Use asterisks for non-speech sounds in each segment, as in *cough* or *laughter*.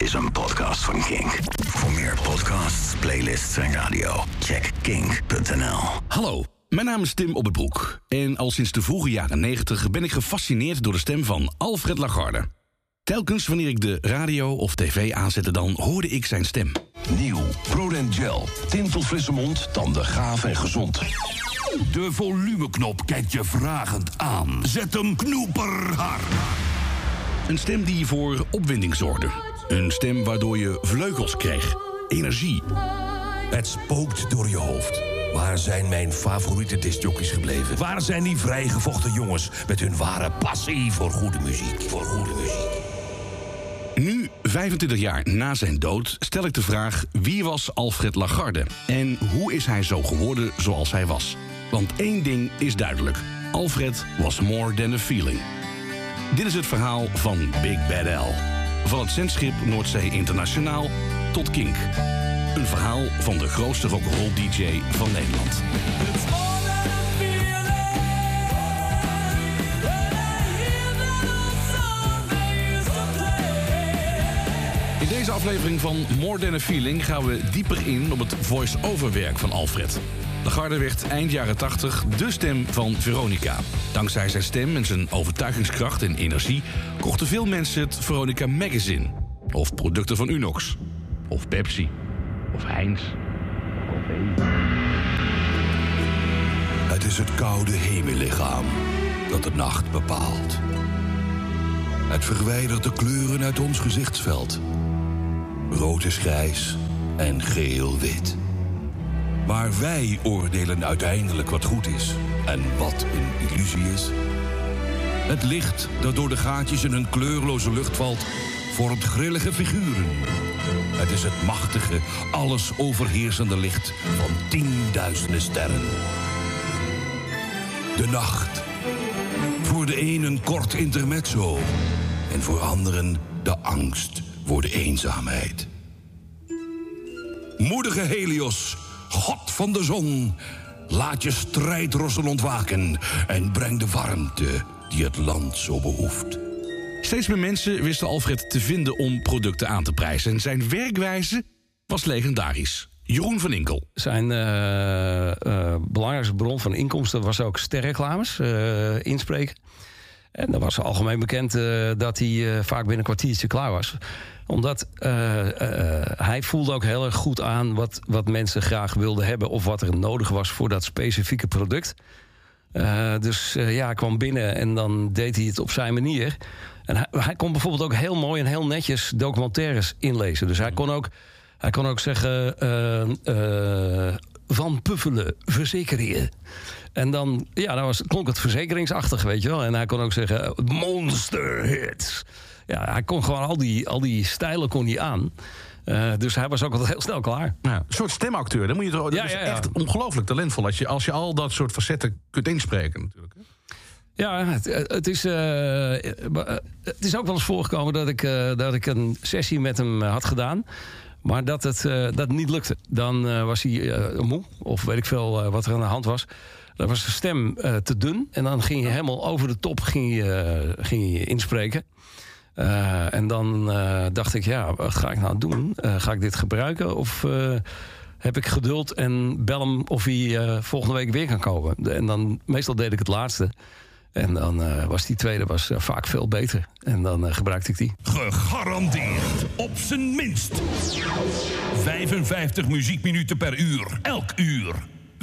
is een podcast van Kink. Voor meer podcasts, playlists en radio, check kink.nl. Hallo, mijn naam is Tim Op het Broek. En al sinds de vroege jaren 90 ben ik gefascineerd door de stem van Alfred Lagarde. Telkens wanneer ik de radio of tv aanzette, dan hoorde ik zijn stem. Nieuw. Prodent Gel. Tintel frisse mond, tanden gaaf en gezond. De volumeknop kijkt je vragend aan. Zet hem knoeperhard. Een stem die voor opwinding zorgde. Een stem waardoor je vleugels kreeg. Energie. Het spookt door je hoofd. Waar zijn mijn favoriete discjockeys gebleven? Waar zijn die vrijgevochten jongens met hun ware passie voor goede muziek? Voor goede muziek. Nu, 25 jaar na zijn dood, stel ik de vraag... wie was Alfred Lagarde? En hoe is hij zo geworden zoals hij was? Want één ding is duidelijk. Alfred was more than a feeling. Dit is het verhaal van Big Bad L. Van het zendschip Noordzee Internationaal tot Kink. Een verhaal van de grootste rock'n'roll DJ van Nederland. Deze aflevering van More Than a Feeling gaan we dieper in op het voice-over werk van Alfred. Lagarde werd eind jaren 80 de stem van Veronica. Dankzij zijn stem en zijn overtuigingskracht en energie kochten veel mensen het Veronica Magazine. Of producten van Unox. Of Pepsi. Of Heinz. Het is het koude hemellichaam dat de nacht bepaalt. Het verwijdert de kleuren uit ons gezichtsveld. Rood is grijs en geel wit. Maar wij oordelen uiteindelijk wat goed is en wat een illusie is. Het licht dat door de gaatjes in een kleurloze lucht valt, vormt grillige figuren. Het is het machtige, alles overheersende licht van tienduizenden sterren. De nacht. Voor de een een kort intermezzo. En voor anderen de angst voor de eenzaamheid. Moedige Helios, god van de zon. Laat je strijdrossen ontwaken en breng de warmte die het land zo behoeft. Steeds meer mensen wisten Alfred te vinden om producten aan te prijzen. En zijn werkwijze was legendarisch. Jeroen van Inkel. Zijn eh, eh, belangrijkste bron van inkomsten was ook sterreclames, eh, inspreken. En dan was algemeen bekend eh, dat hij eh, vaak binnen een kwartiertje klaar was. Omdat eh, hij voelde ook heel erg goed aan wat, wat mensen graag wilden hebben... of wat er nodig was voor dat specifieke product. Dus ja, hij kwam binnen en dan deed hij het op zijn manier. En hij, hij kon bijvoorbeeld ook heel mooi en heel netjes documentaires inlezen. Dus hij kon ook, hij kon ook zeggen... van Puffelen, verzekeringen. En dan, ja, dan was, klonk het verzekeringsachtig, weet je wel. En hij kon ook zeggen, monster hits. Ja, hij kon gewoon al die, al die stijlen kon hij aan. Eh, dus hij was ook altijd heel snel klaar. Ja, een soort stemacteur. Dan moet je toch, dat Ja, is ja, echt ongelooflijk talentvol. Als je, als je al dat soort facetten kunt inspreken natuurlijk. Ja, het, het, is, eh, eh, het is ook wel eens voorgekomen dat ik, eh, dat ik een sessie met hem eh, had gedaan. Maar dat het eh, dat niet lukte. Dan eh, was hij eh, moe, of weet ik veel eh, wat er aan de hand was. Dan was de stem eh, te dun. En dan ging je helemaal over de top ging je, eh, ging je inspreken. Eh, en dan eh, dacht ik, ja, wat ga ik nou doen? Eh, ga ik dit gebruiken? Of eh, heb ik geduld en bel hem of hij eh, volgende week weer kan komen? En dan, meestal deed ik het laatste. En dan eh, was die tweede was, vaak veel beter. En dan gebruikte ik die. Gegarandeerd op zijn minst. 55 muziekminuten per uur. Elk uur.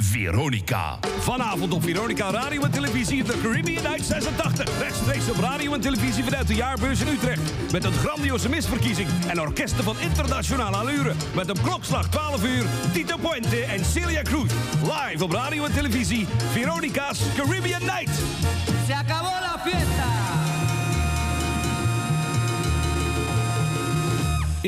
Veronica. Vanavond op Veronica Radio en Televisie de Caribbean Night 86. Rechtstreeks op radio en televisie vanuit de jaarbeurs in Utrecht. Met een grandioze misverkiezing en orkesten van internationale allure. Met een klokslag 12 uur, Tito Puente en Celia Cruz. Live op radio en televisie, Veronica's Caribbean Night. Se acabó la fiesta.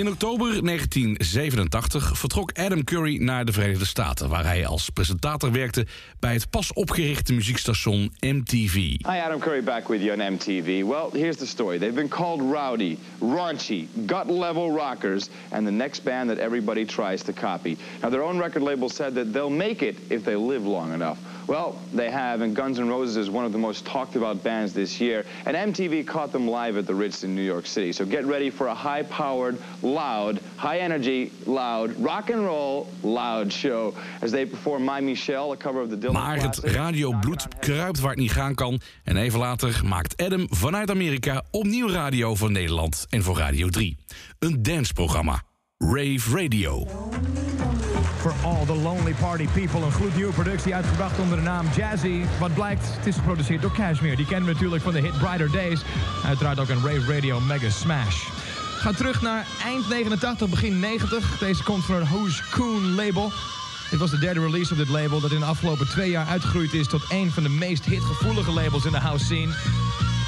In oktober 1987 vertrok Adam Curry naar de Verenigde Staten... waar hij als presentator werkte bij het pas opgerichte muziekstation MTV. Hi, Adam Curry back with you on MTV. Well, here's the story. They've been called rowdy, raunchy, gut level rockers, and the next band that everybody tries to copy. Now, their own record label said that they'll make it if they live long enough. Well, they have, and Guns N' Roses is one of the most talked about bands this year. And MTV caught them live at the Ritz in New York City. So get ready for a high powered, loud, high energy, loud, rock and roll, loud show as they perform My Michelle, a cover of the Dylan Maar het radiobloed kruipt waar het niet gaan kan. En even later maakt Adam vanuit Amerika opnieuw radio voor Nederland en voor Radio 3. Een danceprogramma. Rave Radio. For All the Lonely Party People. Een gloednieuwe productie uitgebracht onder de naam Jazzy. Wat blijkt, het is geproduceerd door Cashmere. Die kennen we natuurlijk van de hit Brighter Days. Uiteraard ook een Rave Radio Mega Smash. Ga terug naar eind 89, begin 90. Deze komt van het Who's Coon label. Dit was de derde release op dit label dat in de afgelopen twee jaar uitgegroeid is tot een van de meest hitgevoelige labels in de house scene.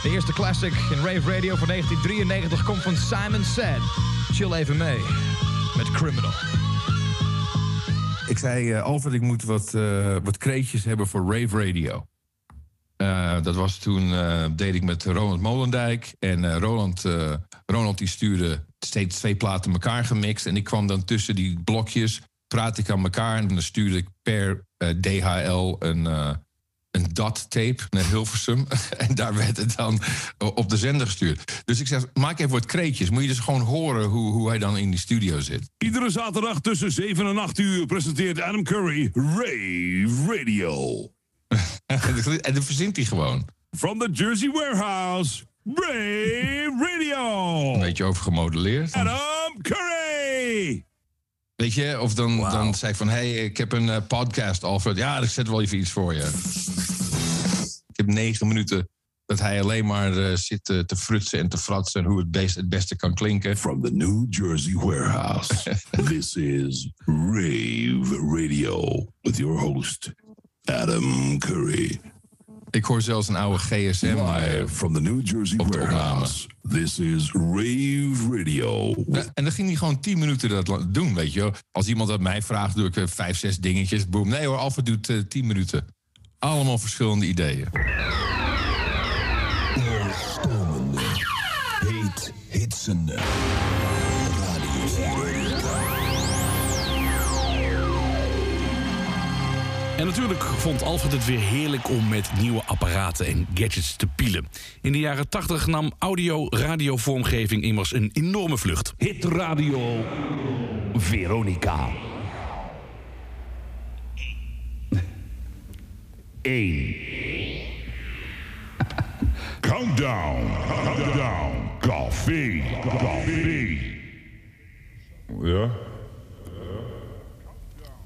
De eerste classic in Rave Radio van 1993 komt van Simon Said. Chill even mee met Criminal. Ik zei, eh, Alfred, ik moet wat, eh, wat kreetjes hebben voor Rave Radio. Eh, dat was toen, deed ik met Roland Molendijk. En Roland, Ronald die stuurde steeds twee platen elkaar gemixt. En ik kwam dan tussen die blokjes, praat ik aan elkaar. En dan stuurde ik per DHL een, een DAT-tape naar Hilversum. *laughs* en daar werd het dan op de zender gestuurd. Dus ik zeg, maak even wat kreetjes. Moet je dus gewoon horen hoe, hoe hij dan in die studio zit. Iedere zaterdag tussen 7 en 8 uur presenteert Adam Curry Rave Radio. *laughs* en dat verzint hij gewoon. From the Jersey Warehouse, Rave Radio. Een beetje overgemodelleerd. Adam Curry. Weet je, of dan, dan zei ik van... hé, hey, ik heb een eh, podcast, Alfred. Ja, ik zet wel even iets voor je. ik heb negen minuten dat hij alleen maar eh, zit eh, te frutsen en te fratsen... en hoe het, best, het beste kan klinken. From the New Jersey warehouse, *laughs* this is Rave Radio with your host, Adam Curry. Ik hoor zelfs een oude GSM. eh, Live from the New Jersey op de warehouse, this is Rave Radio. Ja, en dan ging hij gewoon tien minuten dat doen, weet je. Als iemand dat mij vraagt, doe ik eh, vijf, zes dingetjes. Boom. Nee hoor, Alfred doet eh, tien minuten. Allemaal verschillende ideeën. Doorstormende, heet, hitsende En natuurlijk vond Alfred het weer heerlijk om met nieuwe apparaten en gadgets te pielen. In de jaren 80 nam audio-radiovormgeving immers een enorme vlucht. Hit Radio Veronica. 1. *laughs* Countdown. Countdown. Café. Café. Ja?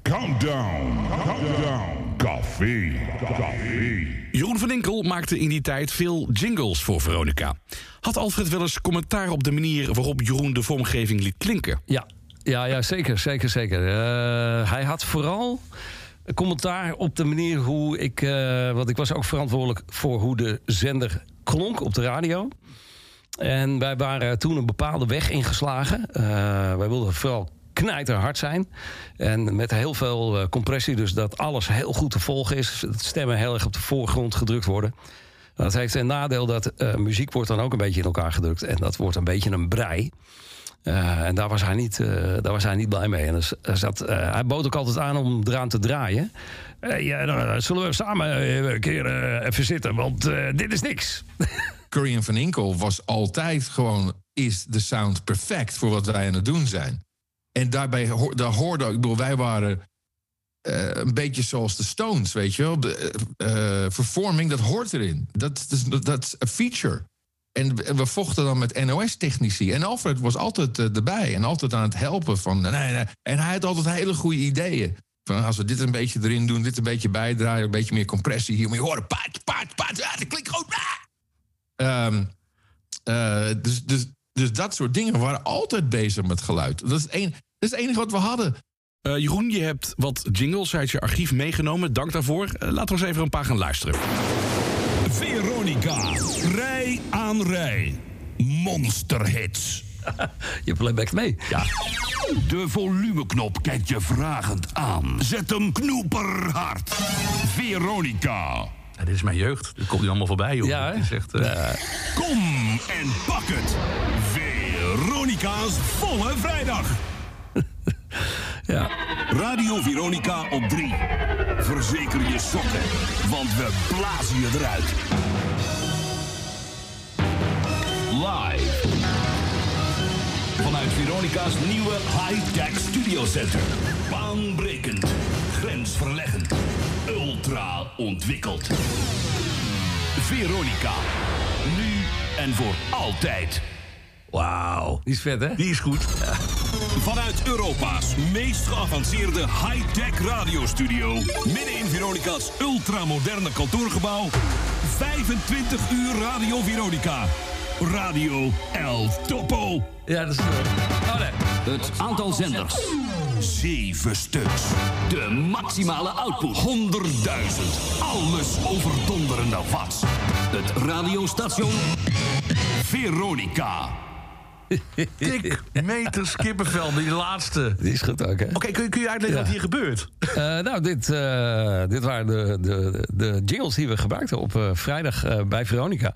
Countdown. Countdown. Café. Café. Jeroen van Inkel maakte in die tijd veel jingles voor Veronica. Had Alfred wel eens commentaar op de manier waarop Jeroen de vormgeving liet klinken? Ja, ja, ja zeker, zeker, zeker. Eh, hij had vooral een commentaar op de manier hoe ik... eh, want ik was ook verantwoordelijk voor hoe de zender klonk op de radio. En wij waren toen een bepaalde weg ingeslagen. Eh, wij wilden vooral knijterhard zijn. En met heel veel eh, compressie, dus dat alles heel goed te volgen is. Stemmen heel erg op de voorgrond gedrukt worden. Dat heeft een nadeel dat eh, muziek wordt dan ook een beetje in elkaar gedrukt. En dat wordt een beetje een brei. Eh, en daar was, hij niet, daar was hij niet blij mee. En dus, hij bood ook altijd aan om eraan te draaien. Ja, dan, zullen we samen een keer even zitten, want dit is niks. *laughs* Curry en Van Inkel was altijd gewoon... is de sound perfect voor wat wij aan het doen zijn. En daarbij daar hoorde... ik bedoel, wij waren eh, een beetje zoals de Stones, weet je wel. De, eh, eh, vervorming, dat hoort erin. Dat, dat, is een feature. En we- we vochten dan met NOS-technici. En Alfred was altijd erbij en altijd aan het helpen. Van, nee, nee. En hij had altijd hele goede ideeën. Van als we dit een beetje erin doen, dit een beetje bijdraaien, een beetje meer compressie hier. Maar je horen, paard, paard, paard, ja, dat klinkt goed. ah! Ehm, eh, dus, dus, dus dat soort dingen waren altijd bezig met geluid. Dat is, een, dat is het enige wat we hadden. Eh, Jeroen, je hebt wat jingles uit je archief meegenomen. Dank daarvoor. Eh, laten we eens even een paar gaan luisteren. Veronica. Rij aan rij. Monsterhits. *laughs* Je playbackt mee. Ja. De volumeknop kijkt je vragend aan. Zet hem knoeperhard. Veronica. Ja, dit is mijn jeugd. Dit komt nu allemaal voorbij, joh. Ja, hè? Echt, eh, Kom en pak het. Veronica's volle vrijdag. Ja. Radio Veronica op 3. Verzeker je sokken, want we blazen je eruit. Live. Vanuit Veronica's nieuwe high-tech studiocenter. Baanbrekend, grensverleggend, ultra ontwikkeld. Veronica. Nu en voor altijd. Wauw. Die is vet, hè? Die is goed. Vanuit Europa's meest geavanceerde high-tech radiostudio. Midden in Veronica's ultramoderne kantoorgebouw. 25 uur Radio Veronica. Radio El Topo. Ja, dat is... Oh, nee. Het aantal zenders. Zeven stuks. De maximale output. 100.000. Alles overdonderende watts. Het radiostation Veronica. Dik meters kippenvel, die laatste. Die is goed ook, hè? Oké, kun, je- kun je uitleggen Ja. wat hier gebeurt? Eh, nou, dit, eh, dit waren de, de, de jingles die we gebruikten op eh, vrijdag bij Veronica.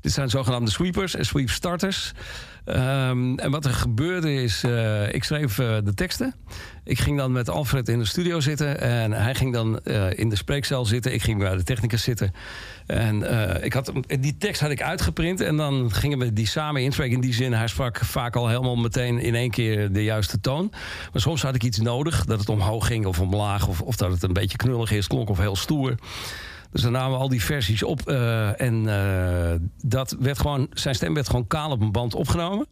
Dit zijn zogenaamde sweepers en sweep starters. Ehm, en wat er gebeurde is, eh, ik schreef eh, de teksten. Ik ging dan met Alfred in de studio zitten. En hij ging dan eh, in de spreekcel zitten. Ik ging bij de technicus zitten. En ik had, die tekst had ik uitgeprint. En dan gingen we die samen inspreken. In die zin, hij sprak vaak al helemaal meteen in één keer de juiste toon. Maar soms had ik iets nodig. Dat het omhoog ging of omlaag. Of, of dat het een beetje knullig is, klonk of heel stoer. Dus dan namen we al die versies op. eh, en eh, dat werd gewoon, zijn stem werd gewoon kaal op een band opgenomen.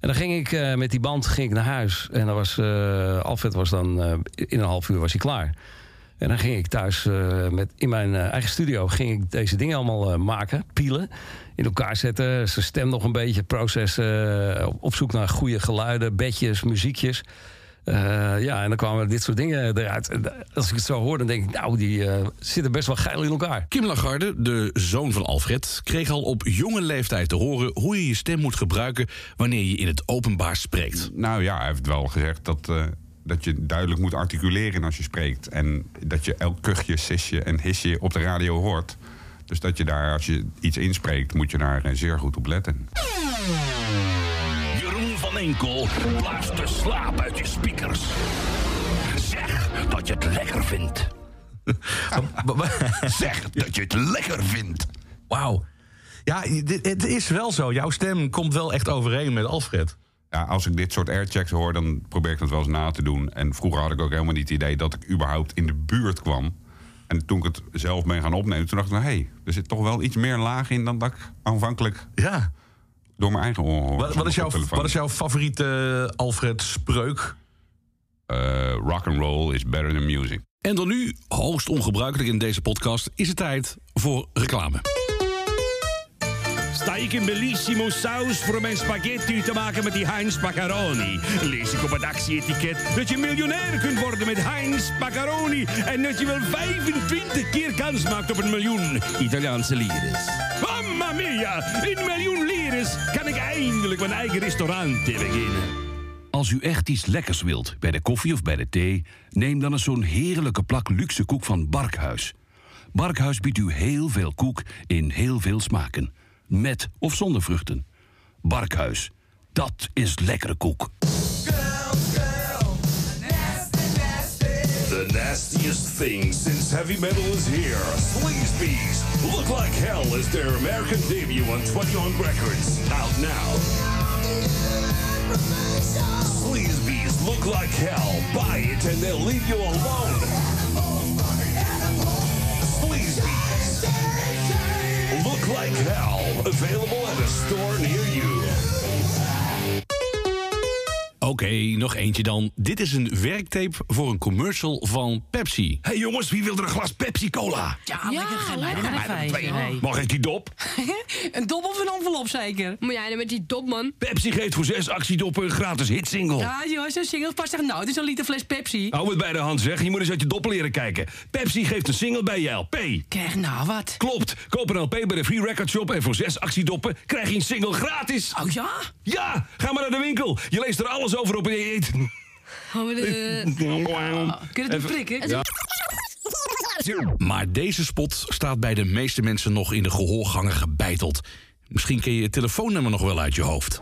En dan ging ik eh, met die band ging ik naar huis. En dan was, Alfred was dan in een half uur was hij klaar. En dan ging ik thuis met, in mijn eigen studio ging ik deze dingen allemaal maken, pielen, in elkaar zetten, zijn stem nog een beetje processen, op zoek naar goede geluiden, bedjes, muziekjes. Eh, ja, en dan kwamen dit soort dingen eruit. En als ik het zo hoor, dan denk ik, nou, die eh, zitten best wel geil in elkaar. Kim Lagarde, de zoon van Alfred, kreeg al op jonge leeftijd te horen hoe je je stem moet gebruiken wanneer je in het openbaar spreekt. Nou ja, hij heeft wel gezegd dat, eh, dat je duidelijk moet articuleren als je spreekt. En dat je elk kuchje, sisje en hisje op de radio hoort. Dus dat je daar, als je iets inspreekt, moet je daar eh, zeer goed op letten. Enkel blaast de slaap uit je speakers. Zeg dat je het lekker vindt. *laughs* zeg dat je het lekker vindt. Wauw. Ja, dit- het is wel zo. Jouw stem komt wel echt overeen met Alfred. Ja, als ik dit soort airchecks hoor, dan probeer ik dat wel eens na te doen. En vroeger had ik ook helemaal niet het idee dat ik überhaupt in de buurt kwam. En toen ik het zelf ben gaan opnemen, toen dacht ik, nou, hé, er zit toch wel iets meer laag in dan dat ik aanvankelijk ja. Door mijn eigen oren hoor. Wat, wat, is jouw, wat is jouw favoriete Alfred spreuk? Eh, rock and roll is better than music. En dan nu, hoogst ongebruikelijk in deze podcast, is het tijd voor reclame. Sta ik in bellissimo saus voor mijn spaghetti te maken met die Heinz Macaroni? Lees ik op het actie-etiket dat je miljonair kunt worden met Heinz Macaroni... en dat je wel 25 keer kans maakt op een miljoen Italiaanse lires. Mamma mia! In een miljoen lires kan ik eindelijk mijn eigen restaurant beginnen. Als u echt iets lekkers wilt, bij de koffie of bij de thee... neem dan eens zo'n heerlijke plak luxe koek van Barkhuis. Barkhuis biedt u heel veel koek in heel veel smaken. Met of zonder vruchten. Barkhuis, dat is lekkere koek. The nastiest thing since heavy metal is here. Sleazebees. Look Like Hell is their American debut on 21 Records. Out now. Sleazebees Look Like Hell. Buy it and they'll leave you alone. Like Hell. Available at a store near you. Oké, nog eentje dan. Dit is een werktape voor een commercial van Pepsi. hey jongens, wie wil er een glas Pepsi Cola? Ja, lekker er eentje. Nee. Mag ik die dop? *laughs* Een dop of een envelop zeker? Moet jij dan met die dop, man? Pepsi geeft voor zes actiedoppen een gratis hitsingle. Ja, joh, zo'n single past echt nou. Het is een liter fles Pepsi. Hou het bij de hand zeg, je moet eens uit je doppen leren kijken. Pepsi geeft een single bij je LP. Krijg nou wat. Klopt, koop een LP bij de Free Record Shop en voor zes actiedoppen krijg je een single gratis. Oh ja? Ja, ga maar naar de winkel. Je leest er alles over op je eet. Oh, maar de... Kun je het niet prikken? Ja. Maar deze spot staat bij de meeste mensen nog in de gehoorgangen gebeiteld. Misschien ken je het telefoonnummer nog wel uit je hoofd.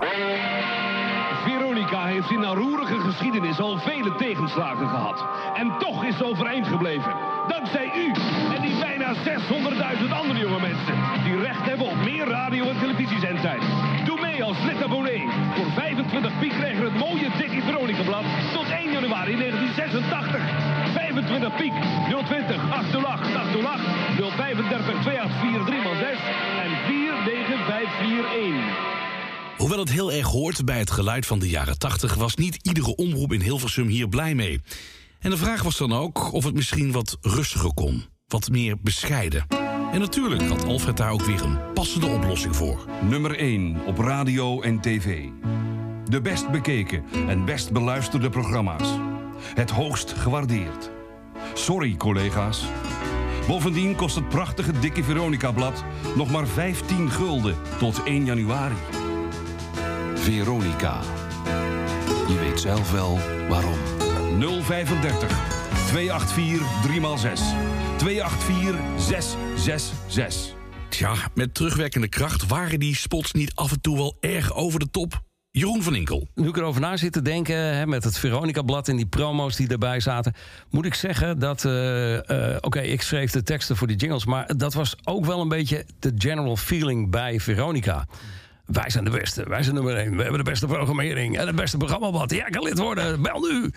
Heeft in haar roerige geschiedenis al vele tegenslagen gehad. En toch is ze overeind gebleven. Dankzij u en die bijna 600.000 andere jonge mensen... die recht hebben op meer radio- en televisiezendtijd. Doe mee als lid-abonnee. Voor 25 piek krijg je het mooie Dickie Veronica-blad... tot 1 januari 1986. 25 piek 020 808 808 035 284 3x6 Hoewel het heel erg hoort bij het geluid van de jaren 80... was niet iedere omroep in Hilversum hier blij mee. En de vraag was dan ook of het misschien wat rustiger kon. Wat meer bescheiden. En natuurlijk had Alfred daar ook weer een passende oplossing voor. Nummer 1 op radio en tv. De best bekeken en best beluisterde programma's. Het hoogst gewaardeerd. Sorry, collega's. Bovendien kost het prachtige Dikkie Veronica-blad nog maar 15 gulden tot 1 januari. Veronica. Je weet zelf wel waarom. 035 284 3x6. 284 666. Tja, met terugwerkende kracht waren die spots niet af en toe wel erg over de top. Jeroen van Inkel. Nu ik erover na zit te denken, hè, met het Veronica-blad en die promo's die erbij zaten, moet ik zeggen dat. eh, eh, Oké, ik schreef de teksten voor die jingles, maar dat was ook wel een beetje de general feeling bij Veronica. Wij zijn de beste, wij zijn nummer één. We hebben de beste programmering en het beste programmablad. Jij kan lid worden, bel nu.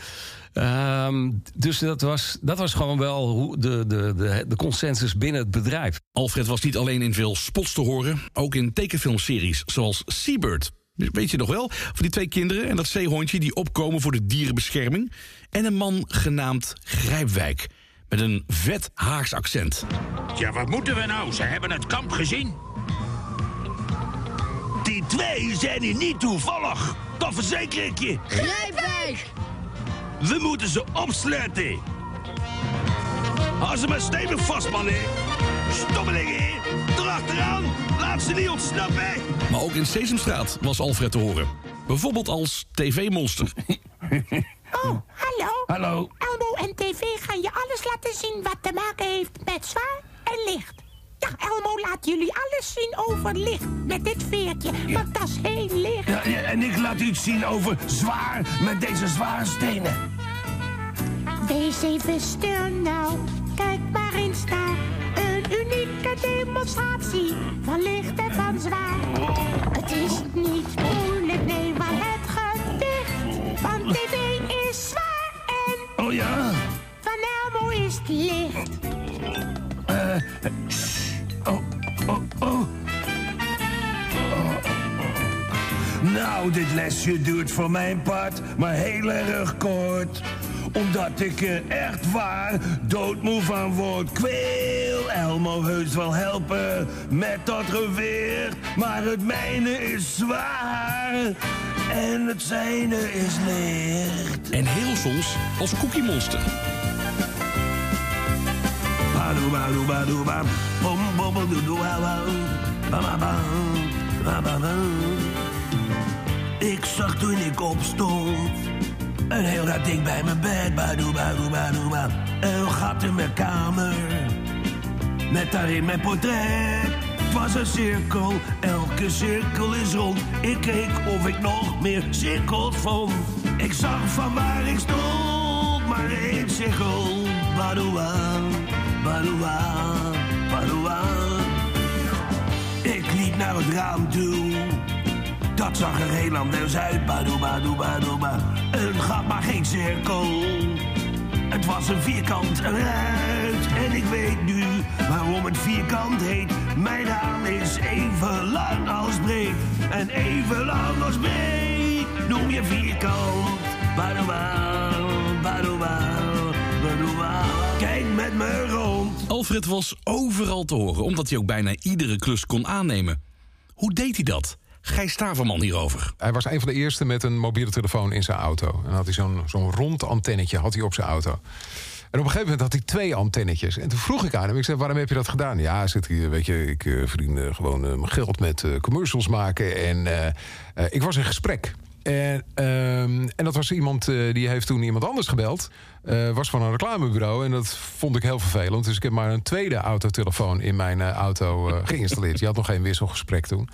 Ehm, dus dat was, dat was gewoon wel hoe de, de, de, de consensus binnen het bedrijf. Alfred was niet alleen in veel spots te horen, ook in tekenfilmseries zoals Seabird. Weet je nog wel? Van die twee kinderen en dat zeehondje die opkomen voor de dierenbescherming. En een man genaamd Grijpwijk. Met een vet Haags accent. Ja, wat moeten we nou? Ze hebben het kamp gezien. Twee zijn hier niet toevallig. Dat verzeker ik je. Grijpwijk! We moeten ze opsluiten. Hou ze maar stevig vast, mannen. Stommelingen, erachteraan. Laat ze niet ontsnappen. Maar ook in Sesamstraat was Alfred te horen. Bijvoorbeeld als tv-monster. *laughs* Oh, hallo. Hallo. Elmo en tv gaan je alles laten zien wat te maken heeft met zwaar en licht. Elmo laat jullie alles zien over licht met dit veertje, want dat is heel licht. Ja, ja, en ik laat iets zien over zwaar met deze zware stenen. Wees even stil nou, kijk maar eens naar een unieke demonstratie van licht en van zwaar. Het is niet moeilijk, nee, maar het gedicht van tv is zwaar en Oh ja? Dit lesje duurt voor mijn part maar heel erg kort. Omdat ik er echt waar doodmoe van word. Ik wil Elmo heus wel helpen met dat gewicht. Maar het mijne is zwaar en het zijne is licht. En heel soms als Cookie Monster. Badoebadoebadoeba, bom, bom, bom, doe, doe, wauw, wauw. Ba, Ik zag toen ik opstond een heel raar ding bij mijn bed. Badoebadoebadoeba. Een gat in mijn kamer met daarin mijn portret. Was een cirkel, elke cirkel is rond. Ik keek of ik nog meer cirkels vond. Ik zag van waar ik stond, maar één cirkel. Badoa, badoa, badoa. Ik liep naar het raam toe. Dat zag er heel anders uit. Badoe, badoe, badoe, ba. Een gat, maar geen cirkel. Het was een vierkant eruit. En ik weet nu waarom het vierkant heet. Mijn raam is even lang als breed. En even lang als breed. Noem je vierkant. Badoe, ba, badoe, ba, badoe, ba. Kijk met me rond. Alfred was overal te horen, omdat hij ook bijna iedere klus kon aannemen. Hoe deed hij dat? Gijs Staverman hierover. Hij was een van de eerste met een mobiele telefoon in zijn auto. En had hij zo'n zo'n rond antennetje had hij op zijn auto. En op een gegeven moment had hij twee antennetjes. En toen vroeg ik aan hem, ik zei, waarom heb je dat gedaan? Ja, zit hier, weet je, ik eh, verdien eh, gewoon eh, mijn geld met eh, commercials maken. En eh, eh, ik was in gesprek. En, ehm, en dat was iemand, eh, die heeft toen iemand anders gebeld. Eh, was van een reclamebureau. En dat vond ik heel vervelend. Dus ik heb maar een tweede autotelefoon in mijn eh, auto eh, geïnstalleerd. Die had nog geen wisselgesprek toen.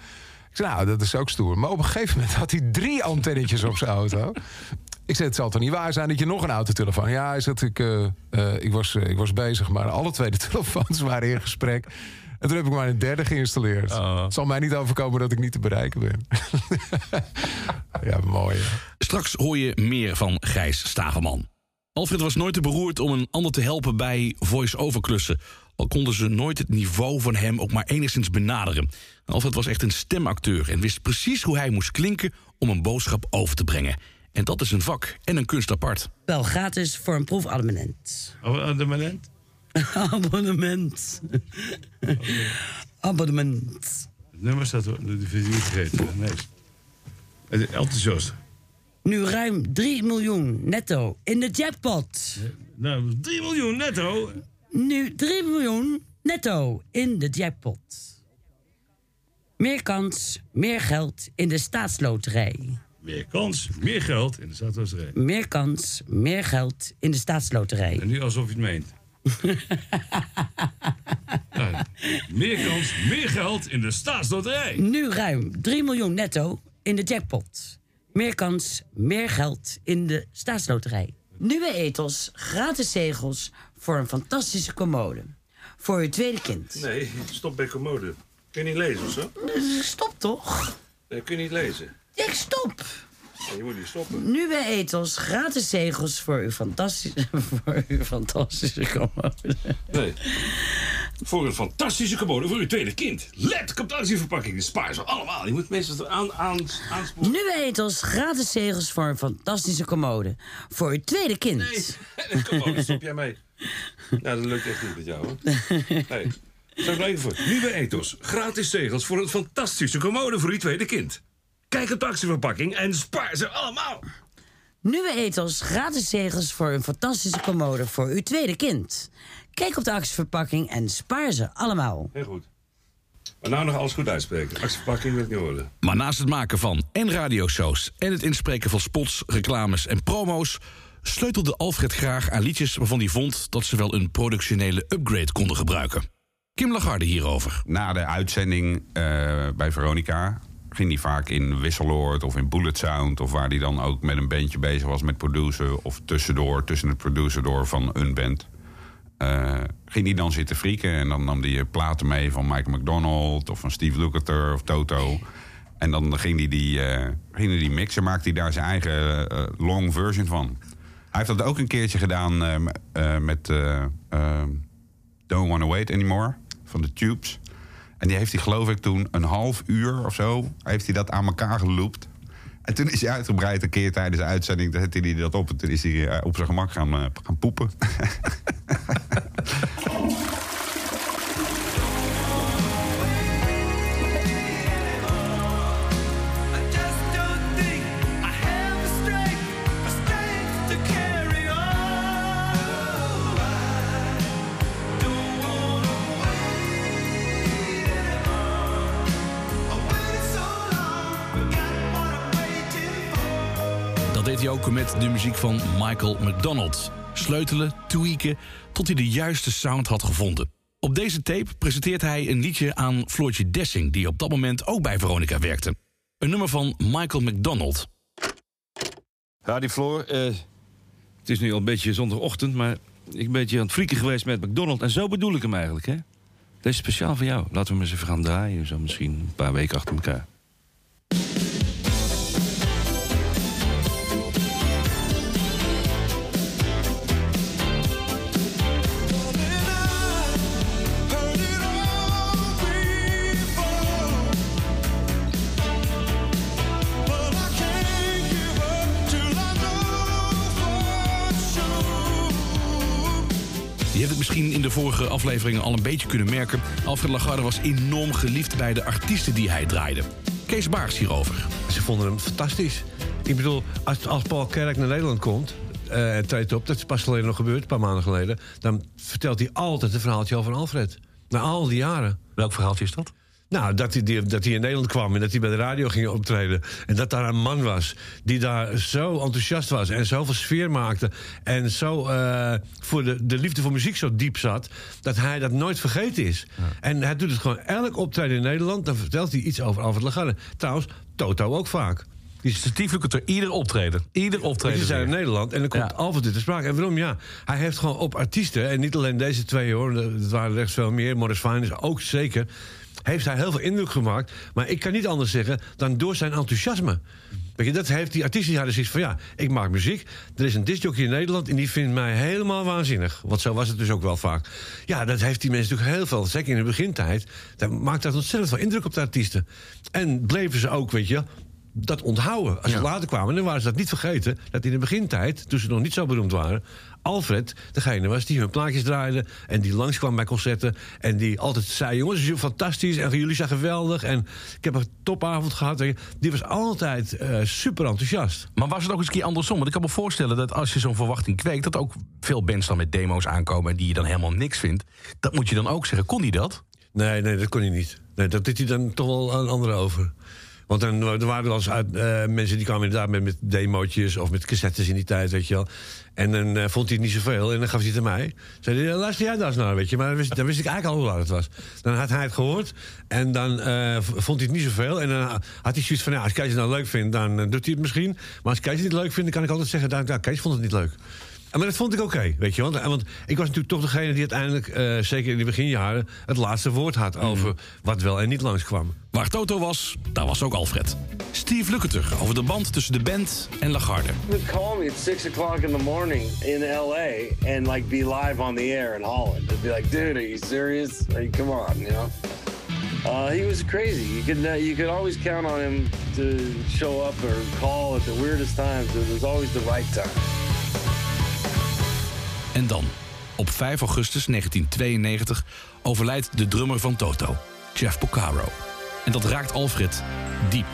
Ik zei, nou, dat is ook stoer. Maar op een gegeven moment had hij drie antennetjes op zijn auto. Ik zei, het zal toch niet waar zijn dat je nog een autotelefoon... Ja, hij zegt, ik, eh, eh, ik, was, eh, ik was bezig, maar alle twee de telefoons waren in gesprek. En toen heb ik maar een derde geïnstalleerd. Het zal mij niet overkomen dat ik niet te bereiken ben. *laughs* ja, mooi. hè? Straks hoor je meer van Gijs Stagelman. Alfred was nooit te beroerd om een ander te helpen bij voice-over klussen. Al konden ze nooit het niveau van hem ook maar enigszins benaderen. Alfred was echt een stemacteur en wist precies hoe hij moest klinken om een boodschap over te brengen. En dat is een vak en een kunst apart. Wel gratis voor een proefabonnement. Abonnement? *laughs* Abonnement. Abonnement. Het nummer staat dat is niet vergeten. Nee. Enthousiast. Nu ruim 3 miljoen netto in de jackpot. Nou, 3 miljoen netto. Nu 3 miljoen netto in de jackpot. Meer kans, meer geld in de staatsloterij. Meer kans, meer geld in de staatsloterij. Meer kans, meer geld in de staatsloterij. En nu alsof je het meent. *laughs* Ja, meer kans, meer geld in de staatsloterij. Nu ruim 3 miljoen netto in de jackpot. Meer kans, meer geld in de staatsloterij. Nieuwe etels, gratis zegels voor een fantastische commode. Voor uw tweede kind. Nee, stop bij commode. Kun je niet lezen of zo? Stop toch? Nee, kun je niet lezen. Ik stop. Ja, je moet niet stoppen. Nieuwe etels, gratis zegels voor uw fantastische, *laughs* voor uw fantastische commode. Nee. Voor een fantastische commode voor uw tweede kind. Let op de actieverpakking. De spaar ze allemaal. Je moet meestal aan, aan, aanspoelen. Nieuwe etels, gratis zegels voor een fantastische commode. Voor uw tweede kind. Nee, *laughs* commode, stop jij mee. *laughs* Nou, dat lukt echt niet met jou, hoor. Nee. Zou ik even voor. Nieuwe ethos. Gratis zegels voor een fantastische commode voor uw tweede kind. Kijk op de actieverpakking en spaar ze allemaal. Nieuwe etels, gratis zegels voor een fantastische commode voor uw tweede kind. Kijk op de actieverpakking en spaar ze allemaal. Heel goed. Maar nou nog alles goed uitspreken. Actieverpakking wil ik niet horen. Maar naast het maken van en radioshows en het inspreken van spots, reclames en promo's, sleutelde Alfred graag aan liedjes waarvan hij vond dat ze wel een productionele upgrade konden gebruiken. Kim Lagarde hierover. Na de uitzending eh, bij Veronica ging hij vaak in Wisseloord of in Bullet Sound... of waar hij dan ook met een bandje bezig was met produceren... of tussendoor, tussen het producer door van een band. Eh, ging hij dan zitten frieken en dan nam hij platen mee van Michael McDonald... of van Steve Lukather of Toto... En dan ging hij die, eh, ging die mixen, maakte hij daar zijn eigen long version van. Hij heeft dat ook een keertje gedaan eh, eh, met eh, eh, Don't Wanna Wait Anymore van de Tubes. En die heeft hij geloof ik toen een half uur of zo... heeft hij dat aan elkaar geloopt. En toen is hij uitgebreid een keer tijdens de uitzending... zette hij dat op en toen is hij op zijn gemak gaan, gaan poepen. *laughs* Met de muziek van Michael McDonald. Sleutelen, tweaken, tot hij de juiste sound had gevonden. Op deze tape presenteert hij een liedje aan Floortje Dessing... die op dat moment ook bij Veronica werkte. Een nummer van Michael McDonald. Ja, die Floor, eh, het is nu al een beetje zondagochtend, maar ik ben een beetje aan het frieken geweest met McDonald's. En zo bedoel ik hem eigenlijk, hè? Deze is speciaal voor jou. Laten we hem eens even gaan draaien, zo misschien een paar weken achter elkaar. Misschien in de vorige afleveringen al een beetje kunnen merken. Alfred Lagarde was enorm geliefd bij de artiesten die hij draaide. Kees Baars hierover. Ze vonden hem fantastisch. Ik bedoel, als, als Paul Kerk naar Nederland komt... eh, en treedt op, dat is pas geleden nog gebeurd, een paar maanden geleden... dan vertelt hij altijd een verhaaltje over Alfred. Na al die jaren. Welk verhaaltje is dat? Nou, dat hij, die- dat hij in Nederland kwam en dat hij bij de radio ging optreden. En dat daar een man was die daar zo enthousiast was en zoveel sfeer maakte. En zo eh, voor de, de liefde voor muziek zo diep zat. Dat hij dat nooit vergeten is. En hij doet het gewoon elk optreden in Nederland. Dan vertelt hij iets over Alfred Lagarde. Trouwens, Toto ook vaak. Die Steve Lukather, ieder optreden. Ieder optreden. Die zijn in. Nederland en dan komt Ja. Alfred dit te sprake. En waarom? Ja, hij heeft gewoon op artiesten... en niet alleen deze twee hoor, het waren er echt veel meer... Morris Fine is ook zeker... heeft hij heel veel indruk gemaakt. Maar ik kan niet anders zeggen dan door zijn enthousiasme. Weet je, dat heeft die artiesten die hadden zoiets van... ja, ik maak muziek, er is een discjockey in Nederland... en die vindt mij helemaal waanzinnig. Want zo was het dus ook wel vaak. Ja, dat heeft die mensen natuurlijk heel veel... zeker in de begintijd... dan maakt dat ontzettend veel indruk op de artiesten. En bleven ze ook, weet je dat onthouden. Als ze later kwamen, dan waren ze dat niet vergeten. Dat in de begintijd, toen ze nog niet zo beroemd waren... Alfred degene was die hun plaatjes draaide... en die langskwam bij concerten... en die altijd zei, jongens, jullie zijn fantastisch... en jullie zijn geweldig en ik heb een topavond gehad. Die was altijd eh, super enthousiast. Maar was het ook eens een keer andersom? Want ik kan me voorstellen dat als je zo'n verwachting kweekt... dat ook veel bands dan met demo's aankomen... en die je dan helemaal niks vindt. Dat moet je dan ook zeggen. Kon hij dat? Nee, nee, dat kon hij niet. Nee, dat deed hij dan toch wel aan anderen over. Want dan, er waren wel uit, eh, mensen die kwamen inderdaad met, met of met cassettes in die tijd, weet je wel. En dan eh, vond hij het niet zoveel en dan gaf hij het aan mij. Zei hij, luister jij daar eens naar, weet je. Maar dan wist, ik eigenlijk al hoe laat het was. Dan had hij het gehoord en dan eh, vond hij het niet zoveel. En dan had hij zoiets van, ja, als Kees het nou leuk vindt, dan doet hij het misschien. Maar als Kees het niet leuk vindt, dan kan ik altijd zeggen, nou, nou, Kees vond het niet leuk. En Maar dat vond ik oké, weet je wel. Want, want ik was natuurlijk toch degene die uiteindelijk, eh, zeker in de beginjaren... het laatste woord had over wat wel en niet langskwam. Waar Toto was, daar was ook Alfred. Steve Lukather over de band tussen de band en Lagarde. He would call me at six o'clock in the morning in LA and like be live on the air in Holland. It'd be like, dude, are you serious? Like, come on, you know. Uh, he was crazy. You could uh, you could always count on him to show up or call at the weirdest times. It was always the right time. En dan, op 5 augustus 1992, overlijdt de drummer van Toto, Jeff Porcaro. En dat raakt Alfred diep.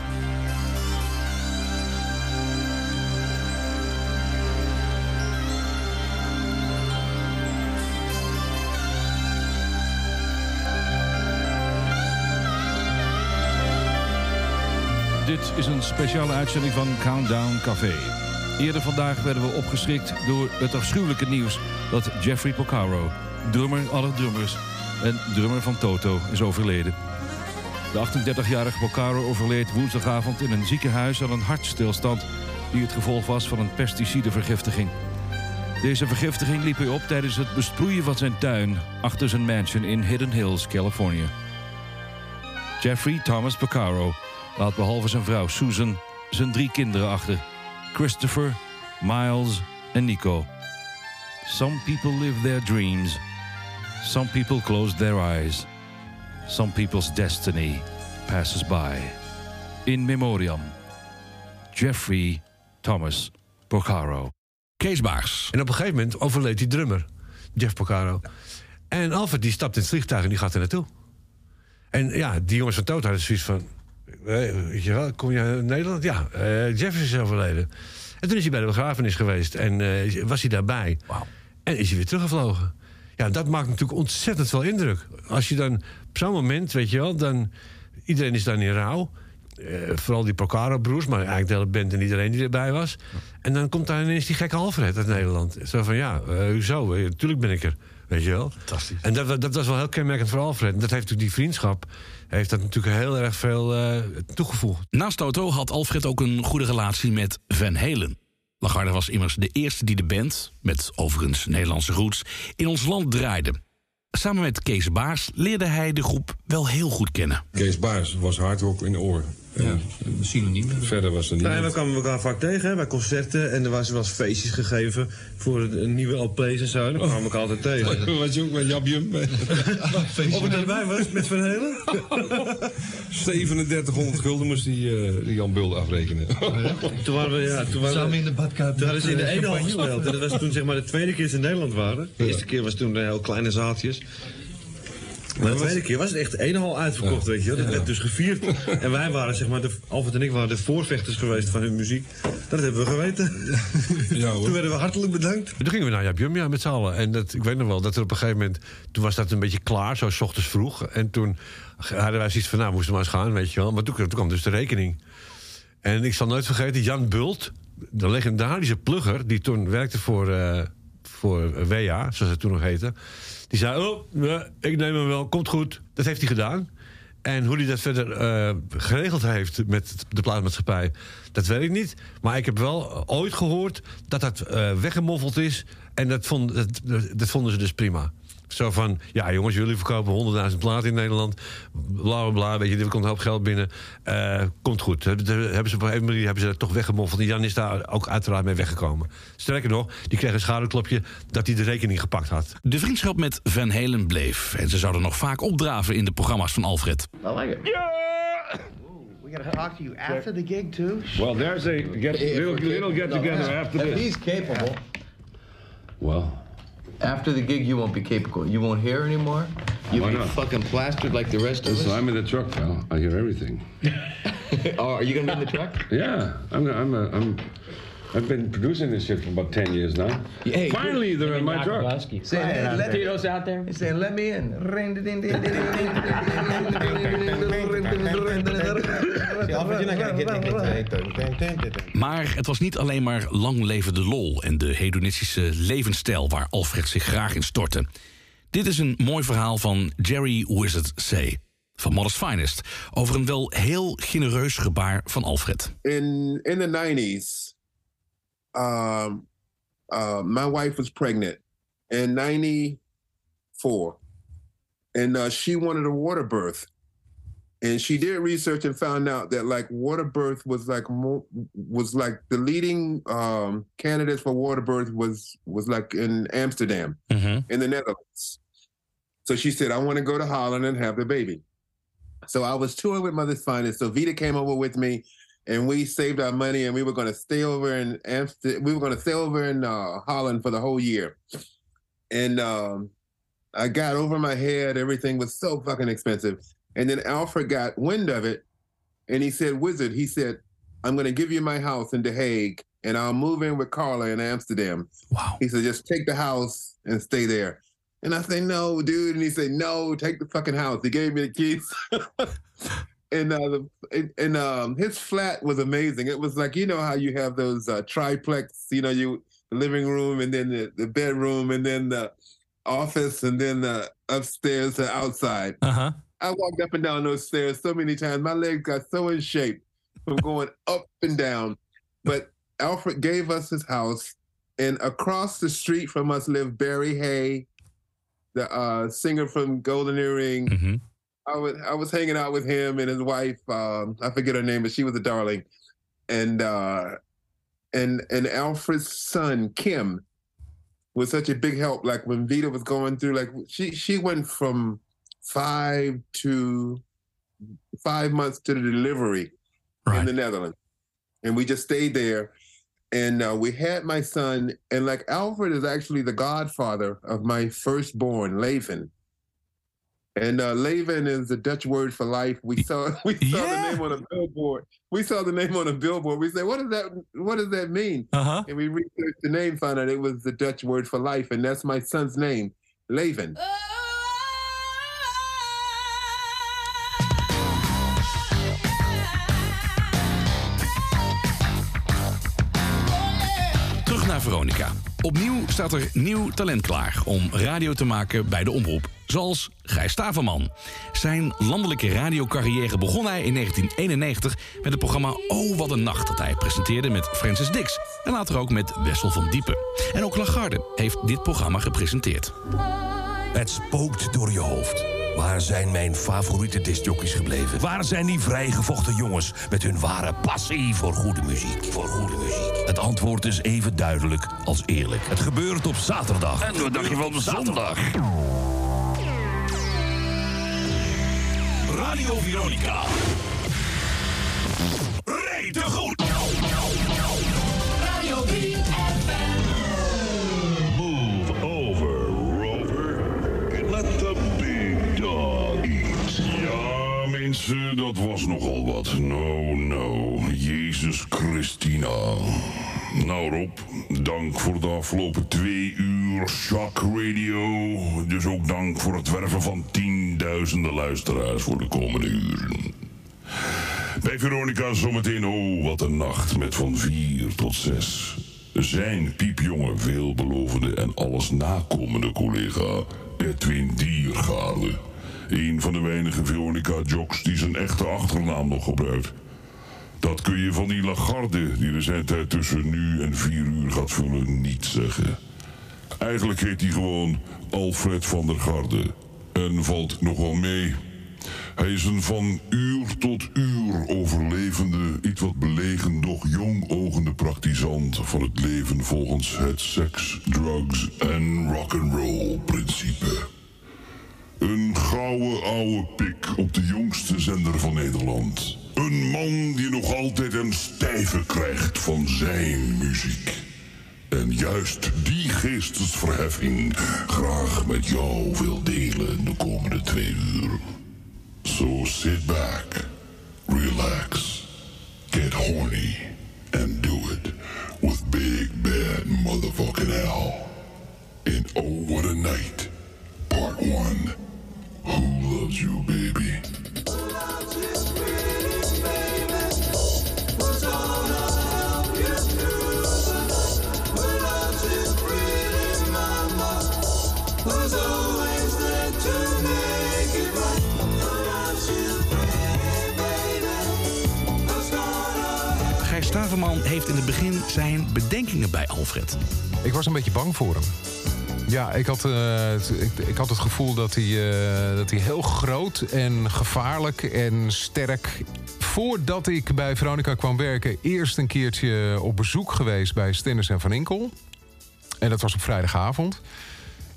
Dit is een speciale uitzending van Countdown Café. Eerder vandaag werden we opgeschrikt door het afschuwelijke nieuws dat Jeffrey Porcaro, drummer aller drummers en drummer van Toto, is overleden. De 38-jarige Porcaro overleed woensdagavond in een ziekenhuis aan een hartstilstand die het gevolg was van een pesticidevergiftiging. Deze vergiftiging liep hij op tijdens het besproeien van zijn tuin achter zijn mansion in Hidden Hills, Californië. Jeffrey Thomas Porcaro laat behalve zijn vrouw Susan zijn drie kinderen achter: Christopher, Miles en Nico. Some people live their dreams. Some people close their eyes. Some people's destiny passes by. In memoriam. Jeffrey Thomas Porcaro. Kees Baars. En op een gegeven moment overleed die drummer, Jeff Porcaro. En Alfred die stapt in het vliegtuig en die gaat er naartoe. En ja, die jongens van Toto hadden zoiets van... Weet je wel, kom je uit Nederland? Ja, eh, Jeff is overleden. En toen is hij bij de begrafenis geweest en eh, was hij daarbij. En is hij weer teruggevlogen. Ja, dat maakt natuurlijk ontzettend veel indruk. Als je dan op zo'n moment, weet je wel, dan... Iedereen is dan in rouw. Eh, vooral die Porcaro-broers, maar eigenlijk de hele band en iedereen die erbij was. En dan komt daar ineens die gekke Alfred uit Nederland. Zo van, ja, eh, hoezo? Eh, Tuurlijk ben ik er. Weet je wel? Fantastisch. En dat, dat was wel heel kenmerkend voor Alfred. En dat heeft natuurlijk die vriendschap... heeft dat natuurlijk heel erg veel eh, toegevoegd. Naast Toto had Alfred ook een goede relatie met Van Halen. Lagarde was immers de eerste die de band, met overigens Nederlandse roots, in ons land draaide. Samen met Kees Baars leerde hij de groep wel heel goed kennen. Kees Baars was hardrock in de oren. Ja, synoniem. Verder was er niet. Nee, we kwamen elkaar vaak tegen hè, bij concerten en er was wel eens feestjes gegeven voor een nieuwe LP's en zo. Dan kwamen we elkaar altijd tegen. *laughs* Was je ook met Jabjum? *laughs* Of ik erbij was met Van Helen? 3700 *laughs* gulden moest die, eh, die Jan Bul afrekenen. Toen waren we, ja, toen waren we, Samen in de badkuip Toen hadden ze in de ene gespeeld. En dat was toen zeg maar de tweede keer ze in Nederland waren. De eerste keer was toen heel kleine zaaltjes. Maar de tweede keer was het echt eenmaal uitverkocht, weet je wel. Dat werd dus gevierd. En wij waren, zeg maar, de, Alfred en ik waren de voorvechters geweest van hun muziek. Dat hebben we geweten. Toen werden we hartelijk bedankt. Toen gingen we naar Jap Jumja met z'n allen. En dat, ik weet nog wel dat er op een gegeven moment... Toen was dat een beetje klaar, zo s ochtends vroeg. En toen hadden wij zoiets van, nou, moesten we maar eens gaan, weet je wel. Maar toen, toen kwam dus de rekening. En ik zal nooit vergeten, Jan Bult, de legendarische plugger... die toen werkte voor, eh voor WA, zoals het toen nog heette... die zei, oh, ik neem hem wel, komt goed. Dat heeft hij gedaan. En hoe hij dat verder eh, geregeld heeft met de plaatmaatschappij, dat weet ik niet. Maar ik heb wel ooit gehoord dat dat eh, weggemoffeld is. En dat, vond, dat vonden ze dus prima. Zo van, ja jongens, jullie verkopen 100.000 platen in Nederland. Bla bla bla, weet je, er komt een hoop geld binnen. Eh, komt goed. Hebben ze, hebben ze op een moment hebben ze dat toch weggemoffeld. En Jan is daar ook uiteraard mee weggekomen. Sterker nog, die kreeg een schouderklopje dat hij de rekening gepakt had. De vriendschap met Van Halen bleef. En ze zouden nog vaak opdraven in de programma's van Alfred. I like it. We gotta talk to you after the gig too. Well, there's a get, little, little get together after If this. he's capable. Well, After the gig, you won't be capable. You won't hear anymore. You'll Why be not? fucking plastered like the rest of us. listen, I'm in the truck, pal. I hear everything. *laughs* oh, are you gonna be in the truck? *laughs* Yeah, I'm. I'm. A, I'm. I've been producing this shit for about ten years now. Hey, Finally, they're in my truck. Saying, hey, let Tito's out there. He's saying, let me in. *laughs* Maar het was niet alleen maar lang leven de lol en de hedonistische levensstijl waar Alfred zich graag in stortte. Dit is een mooi verhaal van Jerry Wizard C. van Modest Finest over een wel heel genereus gebaar van Alfred. in in the nineties, um, uh, my wife was pregnant in ninety four, and uh, she wanted a water birth, and she did research and found out that like water birth was like mo- was like the leading um, candidates for water birth was was like in Amsterdam in the Netherlands. So she said, I want to go to Holland and have the baby. So I was touring with Mother's Finest. So Vita came over with me and we saved our money and we were going to stay over in Amsterdam. We were going to stay over in uh, Holland for the whole year. And um, I got over my head. Everything was so fucking expensive. And then Alfred got wind of it and he said, Wizard, he said, I'm going to give you my house in The Hague and I'll move in with Carla in Amsterdam. Wow. He said, just take the house and stay there. And I say, no, dude. And he said, no, take the fucking house. He gave me the keys. *laughs* and uh, the, and, and um, his flat was amazing. It was like you know how you have those uh, triplex, you know, you the living room and then the, the bedroom and then the office and then the upstairs to outside. Uh-huh. I walked up and down those stairs so many times. My legs got so in shape from going up and down. But Alfred gave us his house, and across the street from us lived Barry Hay, the uh, singer from Golden Earring. I was I was hanging out with him and his wife. Um, I forget her name, but she was a darling. And uh, and and Alfred's son Kim was such a big help. Like when Vita was going through, like she she went from five to five months to the delivery in the Netherlands, and we just stayed there. And uh, we had my son, and like Alfred is actually the godfather of my firstborn, Leven. And uh, Leven is the Dutch word for life. We saw *laughs* we saw the name on a billboard. We saw the name on a billboard. We said, "What does that? What does that mean?" Uh-huh. And we researched the name, found out it was the Dutch word for life, and that's my son's name, Leven. Terug Opnieuw staat er nieuw talent klaar om radio te maken bij de omroep. Zoals Gijs Staverman. Zijn landelijke radiocarrière begon hij in 1991 met het programma Oh Wat een Nacht... dat hij presenteerde met Francis Dix en later ook met Wessel van Diepen. En ook Lagarde heeft dit programma gepresenteerd. Het spookt door je hoofd. Waar zijn mijn favoriete discjockeys gebleven? Waar zijn die vrijgevochten jongens met hun ware passie voor goede muziek? Voor goede muziek. Het antwoord is even duidelijk als eerlijk. Het gebeurt op zaterdag. En wat dacht je van zondag? Radio Veronica. Rete goed. Dat was nogal wat. No, no. Jezus Christina. Nou Rob, dank voor de afgelopen twee uur Shock Radio. Dus ook dank voor het werven van tienduizenden luisteraars voor de komende uren. Bij Veronica zometeen, oh wat een nacht met van vier tot zes. Zijn piepjonge, veelbelovende en alles nakomende collega Edwin Diergaarde. Een van de weinige Veronica-jocks die zijn echte achternaam nog gebruikt. Dat kun je van die Lagarde, die de zendtijd tussen nu en vier uur gaat vullen, niet zeggen. Eigenlijk heet hij gewoon Alfred van der Garde. En valt nog wel mee. Hij is een van uur tot uur overlevende, iets wat belegen, doch jong ogende praktisant van het leven volgens het seks, drugs en rock'n'roll principe. Een gouden oude pik op de jongste zender van Nederland. Een man die nog altijd een stijve krijgt van zijn muziek. En juist die geestesverheffing graag met jou wil delen de komende twee uur. So sit back, relax, get horny, and do it with Big Bad Motherfucking Al. In Oh What a Night, Part 1. Staverman heeft in het begin zijn bedenkingen bij Alfred. Ik was een beetje bang voor hem. Ja, ik had, eh, ik, ik had het gevoel dat hij, eh, dat hij heel groot en gevaarlijk en sterk... Voordat ik bij Veronica kwam werken... eerst een keertje op bezoek geweest bij Stennis en Van Inkel. En dat was op vrijdagavond.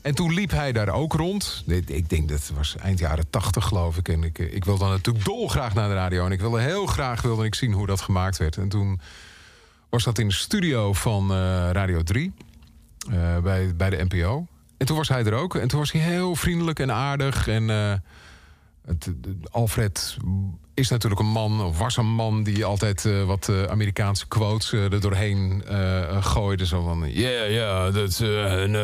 En toen liep hij daar ook rond. Ik- Ik denk dat was eind jaren tachtig, geloof ik. En ik, ik wilde dan natuurlijk dolgraag naar de radio. En ik wilde heel graag wilde ik zien hoe dat gemaakt werd. En toen was dat in de studio van eh, Radio 3. Eh, bij, bij de NPO. En toen was hij er ook. En toen was hij heel vriendelijk en aardig. En eh, het, Alfred is natuurlijk een man, of was een man... die altijd eh, wat Amerikaanse quotes er doorheen gooide. Zo van, yeah, yeah, that's, and,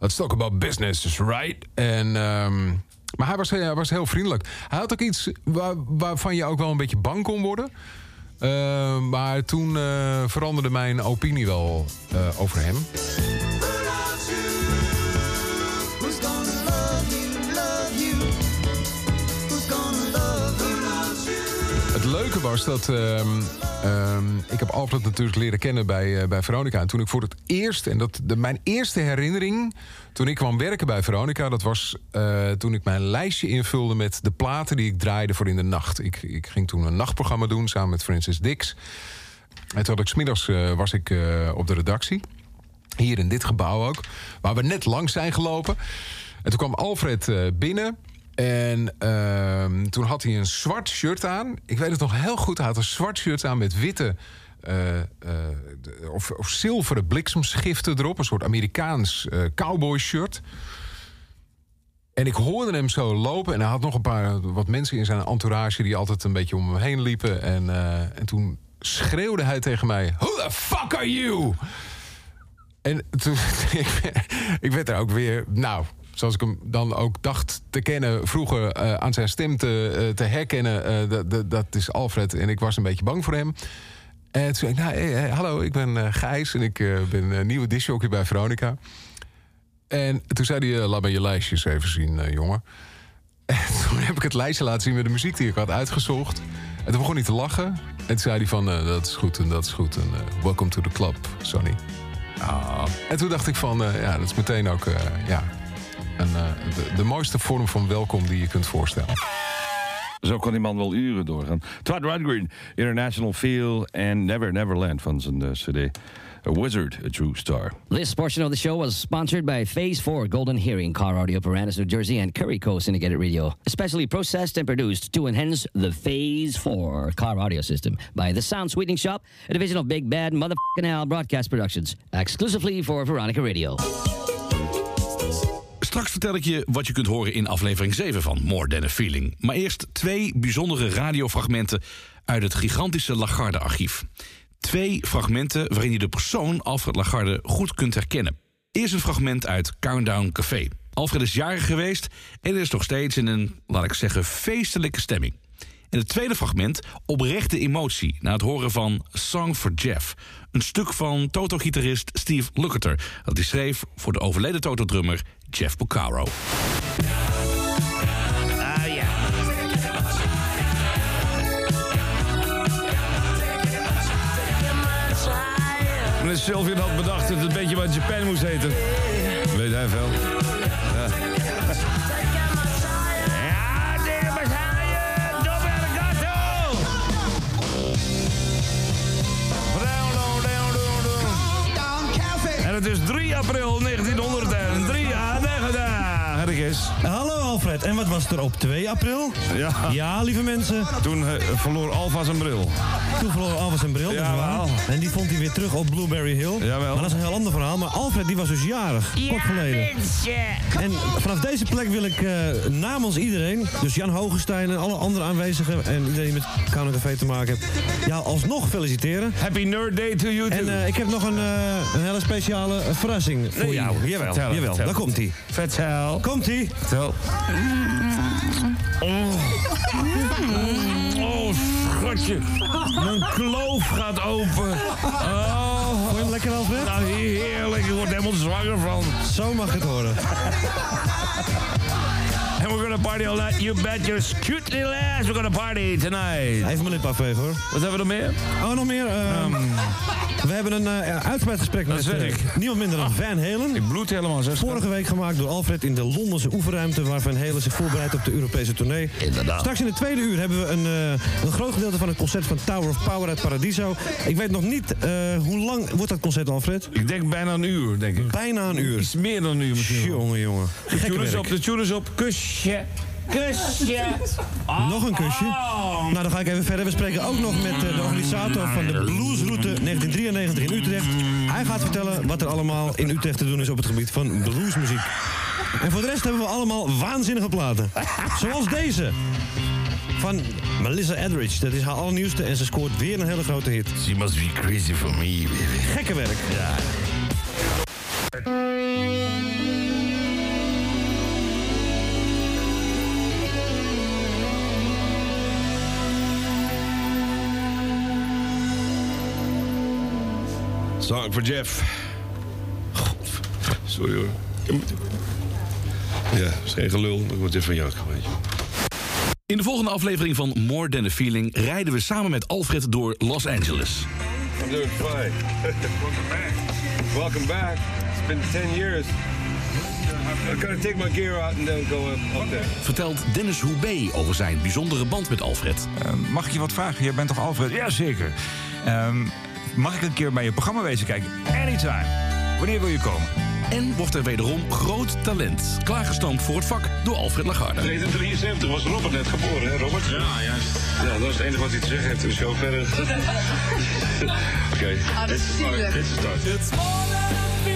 let's talk about business, right? En... ehm, maar hij was, hij was heel vriendelijk. Hij had ook iets waar, waarvan je ook wel een beetje bang kon worden. Eh, maar toen eh, veranderde mijn opinie wel eh, over hem. Leuke was dat ehm, ehm, ik heb Alfred natuurlijk leren kennen bij, eh, bij Veronica. En toen ik voor het eerst, en dat de, mijn eerste herinnering toen ik kwam werken bij Veronica, dat was eh, toen ik mijn lijstje invulde met de platen die ik draaide voor in de nacht. Ik, ik ging toen een nachtprogramma doen samen met Francis Dix. En toen had ik smiddags eh, was ik op de redactie. Hier in dit gebouw ook. Waar we net langs zijn gelopen. En toen kwam Alfred binnen. En ehm, toen had hij een zwart shirt aan. Ik weet het nog heel goed. Hij had een zwart shirt aan met witte... eh, eh, of, of zilveren bliksemschiften erop. Een soort Amerikaans eh cowboy shirt. En ik hoorde hem zo lopen. En hij had nog een paar wat mensen in zijn entourage... die altijd een beetje om hem heen liepen. En, en toen schreeuwde hij tegen mij... Who the fuck are you? En toen, *laughs* ik werd er ook weer, nou, zoals ik hem dan ook dacht te kennen... vroeger eh, aan zijn stem te, eh, te herkennen, eh, dat- is Alfred. En ik was een beetje bang voor hem. En toen zei ik, nou, hey, hey, hallo, ik ben Gijs... en ik ben nieuwe disjockey bij Veronica. En toen zei hij, laat me je lijstjes even zien, jongen. *laughs* En toen heb ik het lijstje laten zien met de muziek die ik had uitgezocht. En toen begon hij te lachen. En toen zei hij van, dat is goed en dat is goed. En welcome to the club, Sonny. Ah. En toen dacht ik van, ja, dat is meteen ook ja, een, eh, de, de mooiste vorm van welkom die je kunt voorstellen. Zo kan die man wel uren doorgaan. Todd Rundgren, International Feel en Never Neverland van zijn eh, CD. A Wizard, A True Star. This portion of the show was sponsored by Phase 4 Golden Hearing Car Audio Paramus, New Jersey, and Curry Co. Syndicated Radio. Especially processed and produced to enhance the Phase 4 car audio system by The Sound Sweetening Shop, a division of Big Bad Motherfucking Al Broadcast Productions, exclusively for Veronica Radio. Straks vertel ik je wat je kunt horen in aflevering 7 van More Than a Feeling. Maar eerst twee bijzondere radiofragmenten uit het gigantische Lagarde-archief. Twee fragmenten waarin je de persoon Alfred Lagarde goed kunt herkennen. Eerst een fragment uit Countdown Café. Alfred is jarig geweest en is nog steeds in een, laat ik zeggen, feestelijke stemming. En het tweede fragment oprechte emotie na het horen van Song for Jeff. Een stuk van Toto-gitarist Steve Lukather... dat hij schreef voor de overleden Toto-drummer Jeff. Meneer Sylvian had bedacht dat het een beetje wat Japan moest heten. Weet hij veel. Het is 3 april 1903. Ja, dag, Herkes. Hallo Alfred, en wat was er op 2 april? Ja. Ja, lieve mensen. Toen eh, verloor Alfa zijn bril. Toen verloor Alfred zijn bril, dat is waar. Jawel. En die vond hij weer terug op Blueberry Hill. Jawel. Maar dat is een heel ander verhaal. Maar Alfred die was dus jarig, kort geleden. En vanaf deze plek wil ik eh, namens iedereen, dus Jan Hogenstein en alle andere aanwezigen... en iedereen die met Kano Café te maken heeft, jou alsnog feliciteren. Happy Nerd Day to you too. En eh, ik heb nog een, eh, een hele speciale verrassing voor Nee, jou. Jawel, vertel, jawel. vertel. Daar komt hij. Vertel. Komt hij. Vertel. Oh. oh, schatje. Mijn kloof gaat open. Oh. Vond je lekker, Alfred? Nou, heerlijk. Ik word helemaal zwanger van. Zo mag het horen. And we're gonna party all night. You bet your cute little ass. We're gonna party tonight. Even mijn lip afvegen, hoor. Wat hebben we nog meer? Oh, nog meer? ehm, we hebben een eh, uitgebreid gesprek met eh, niemand minder dan Van Halen. Ik bloed helemaal, zeg. Vorige week gemaakt door Alfred in de Londense oefenruimte... waar Van Halen zich voorbereidt op de Europese tournee. Inderdaad. Straks in het tweede uur hebben we een, eh, een groot gedeelte van het concert van Tower of Power uit Paradiso. Ik weet nog niet hoe lang wordt dat concert, Alfred? Ik denk bijna een uur, denk ik. Bijna een uur. Iets meer dan een uur misschien. Jongen, jongen. De tuners op, de tuners op. Kusje. Kusje. Nog een kusje. Nou, dan ga ik even verder. We spreken ook nog met eh, de organisator van de Bluesroute 1993 in Utrecht. Hij gaat vertellen wat er allemaal in Utrecht te doen is op het gebied van bluesmuziek. En voor de rest hebben we allemaal waanzinnige platen. Zoals deze. Van Melissa Etheridge. Dat is haar allernieuwste en ze scoort weer een hele grote hit. She must be crazy for me, baby. Gekke werk. Ja. Song for Jeff. God, sorry hoor. Ja, is geen gelul, maar ik word even van jak, weet je. In de volgende aflevering van More Than a Feeling rijden we samen met Alfred door Los Angeles. I'm doing fine. Welcome back. Welcome back. It's been 10 years. I gotta take my gear out and then go up, up there. Vertelt Dennis Hoebe over zijn bijzondere band met Alfred. mag ik je wat vragen? Jij bent toch Alfred? Jazeker. Ehm mag ik een keer bij je programma wezen kijken? Anytime. Wanneer wil je komen? En wordt er wederom groot talent. Klaargestoomd voor het vak door Alfred Lagarde. 1973 was Robert net geboren, hè Robert? Ja, juist. Ja, dat is het enige wat hij te zeggen heeft in de show verder. *laughs* Oké, dit is start. Dit is start.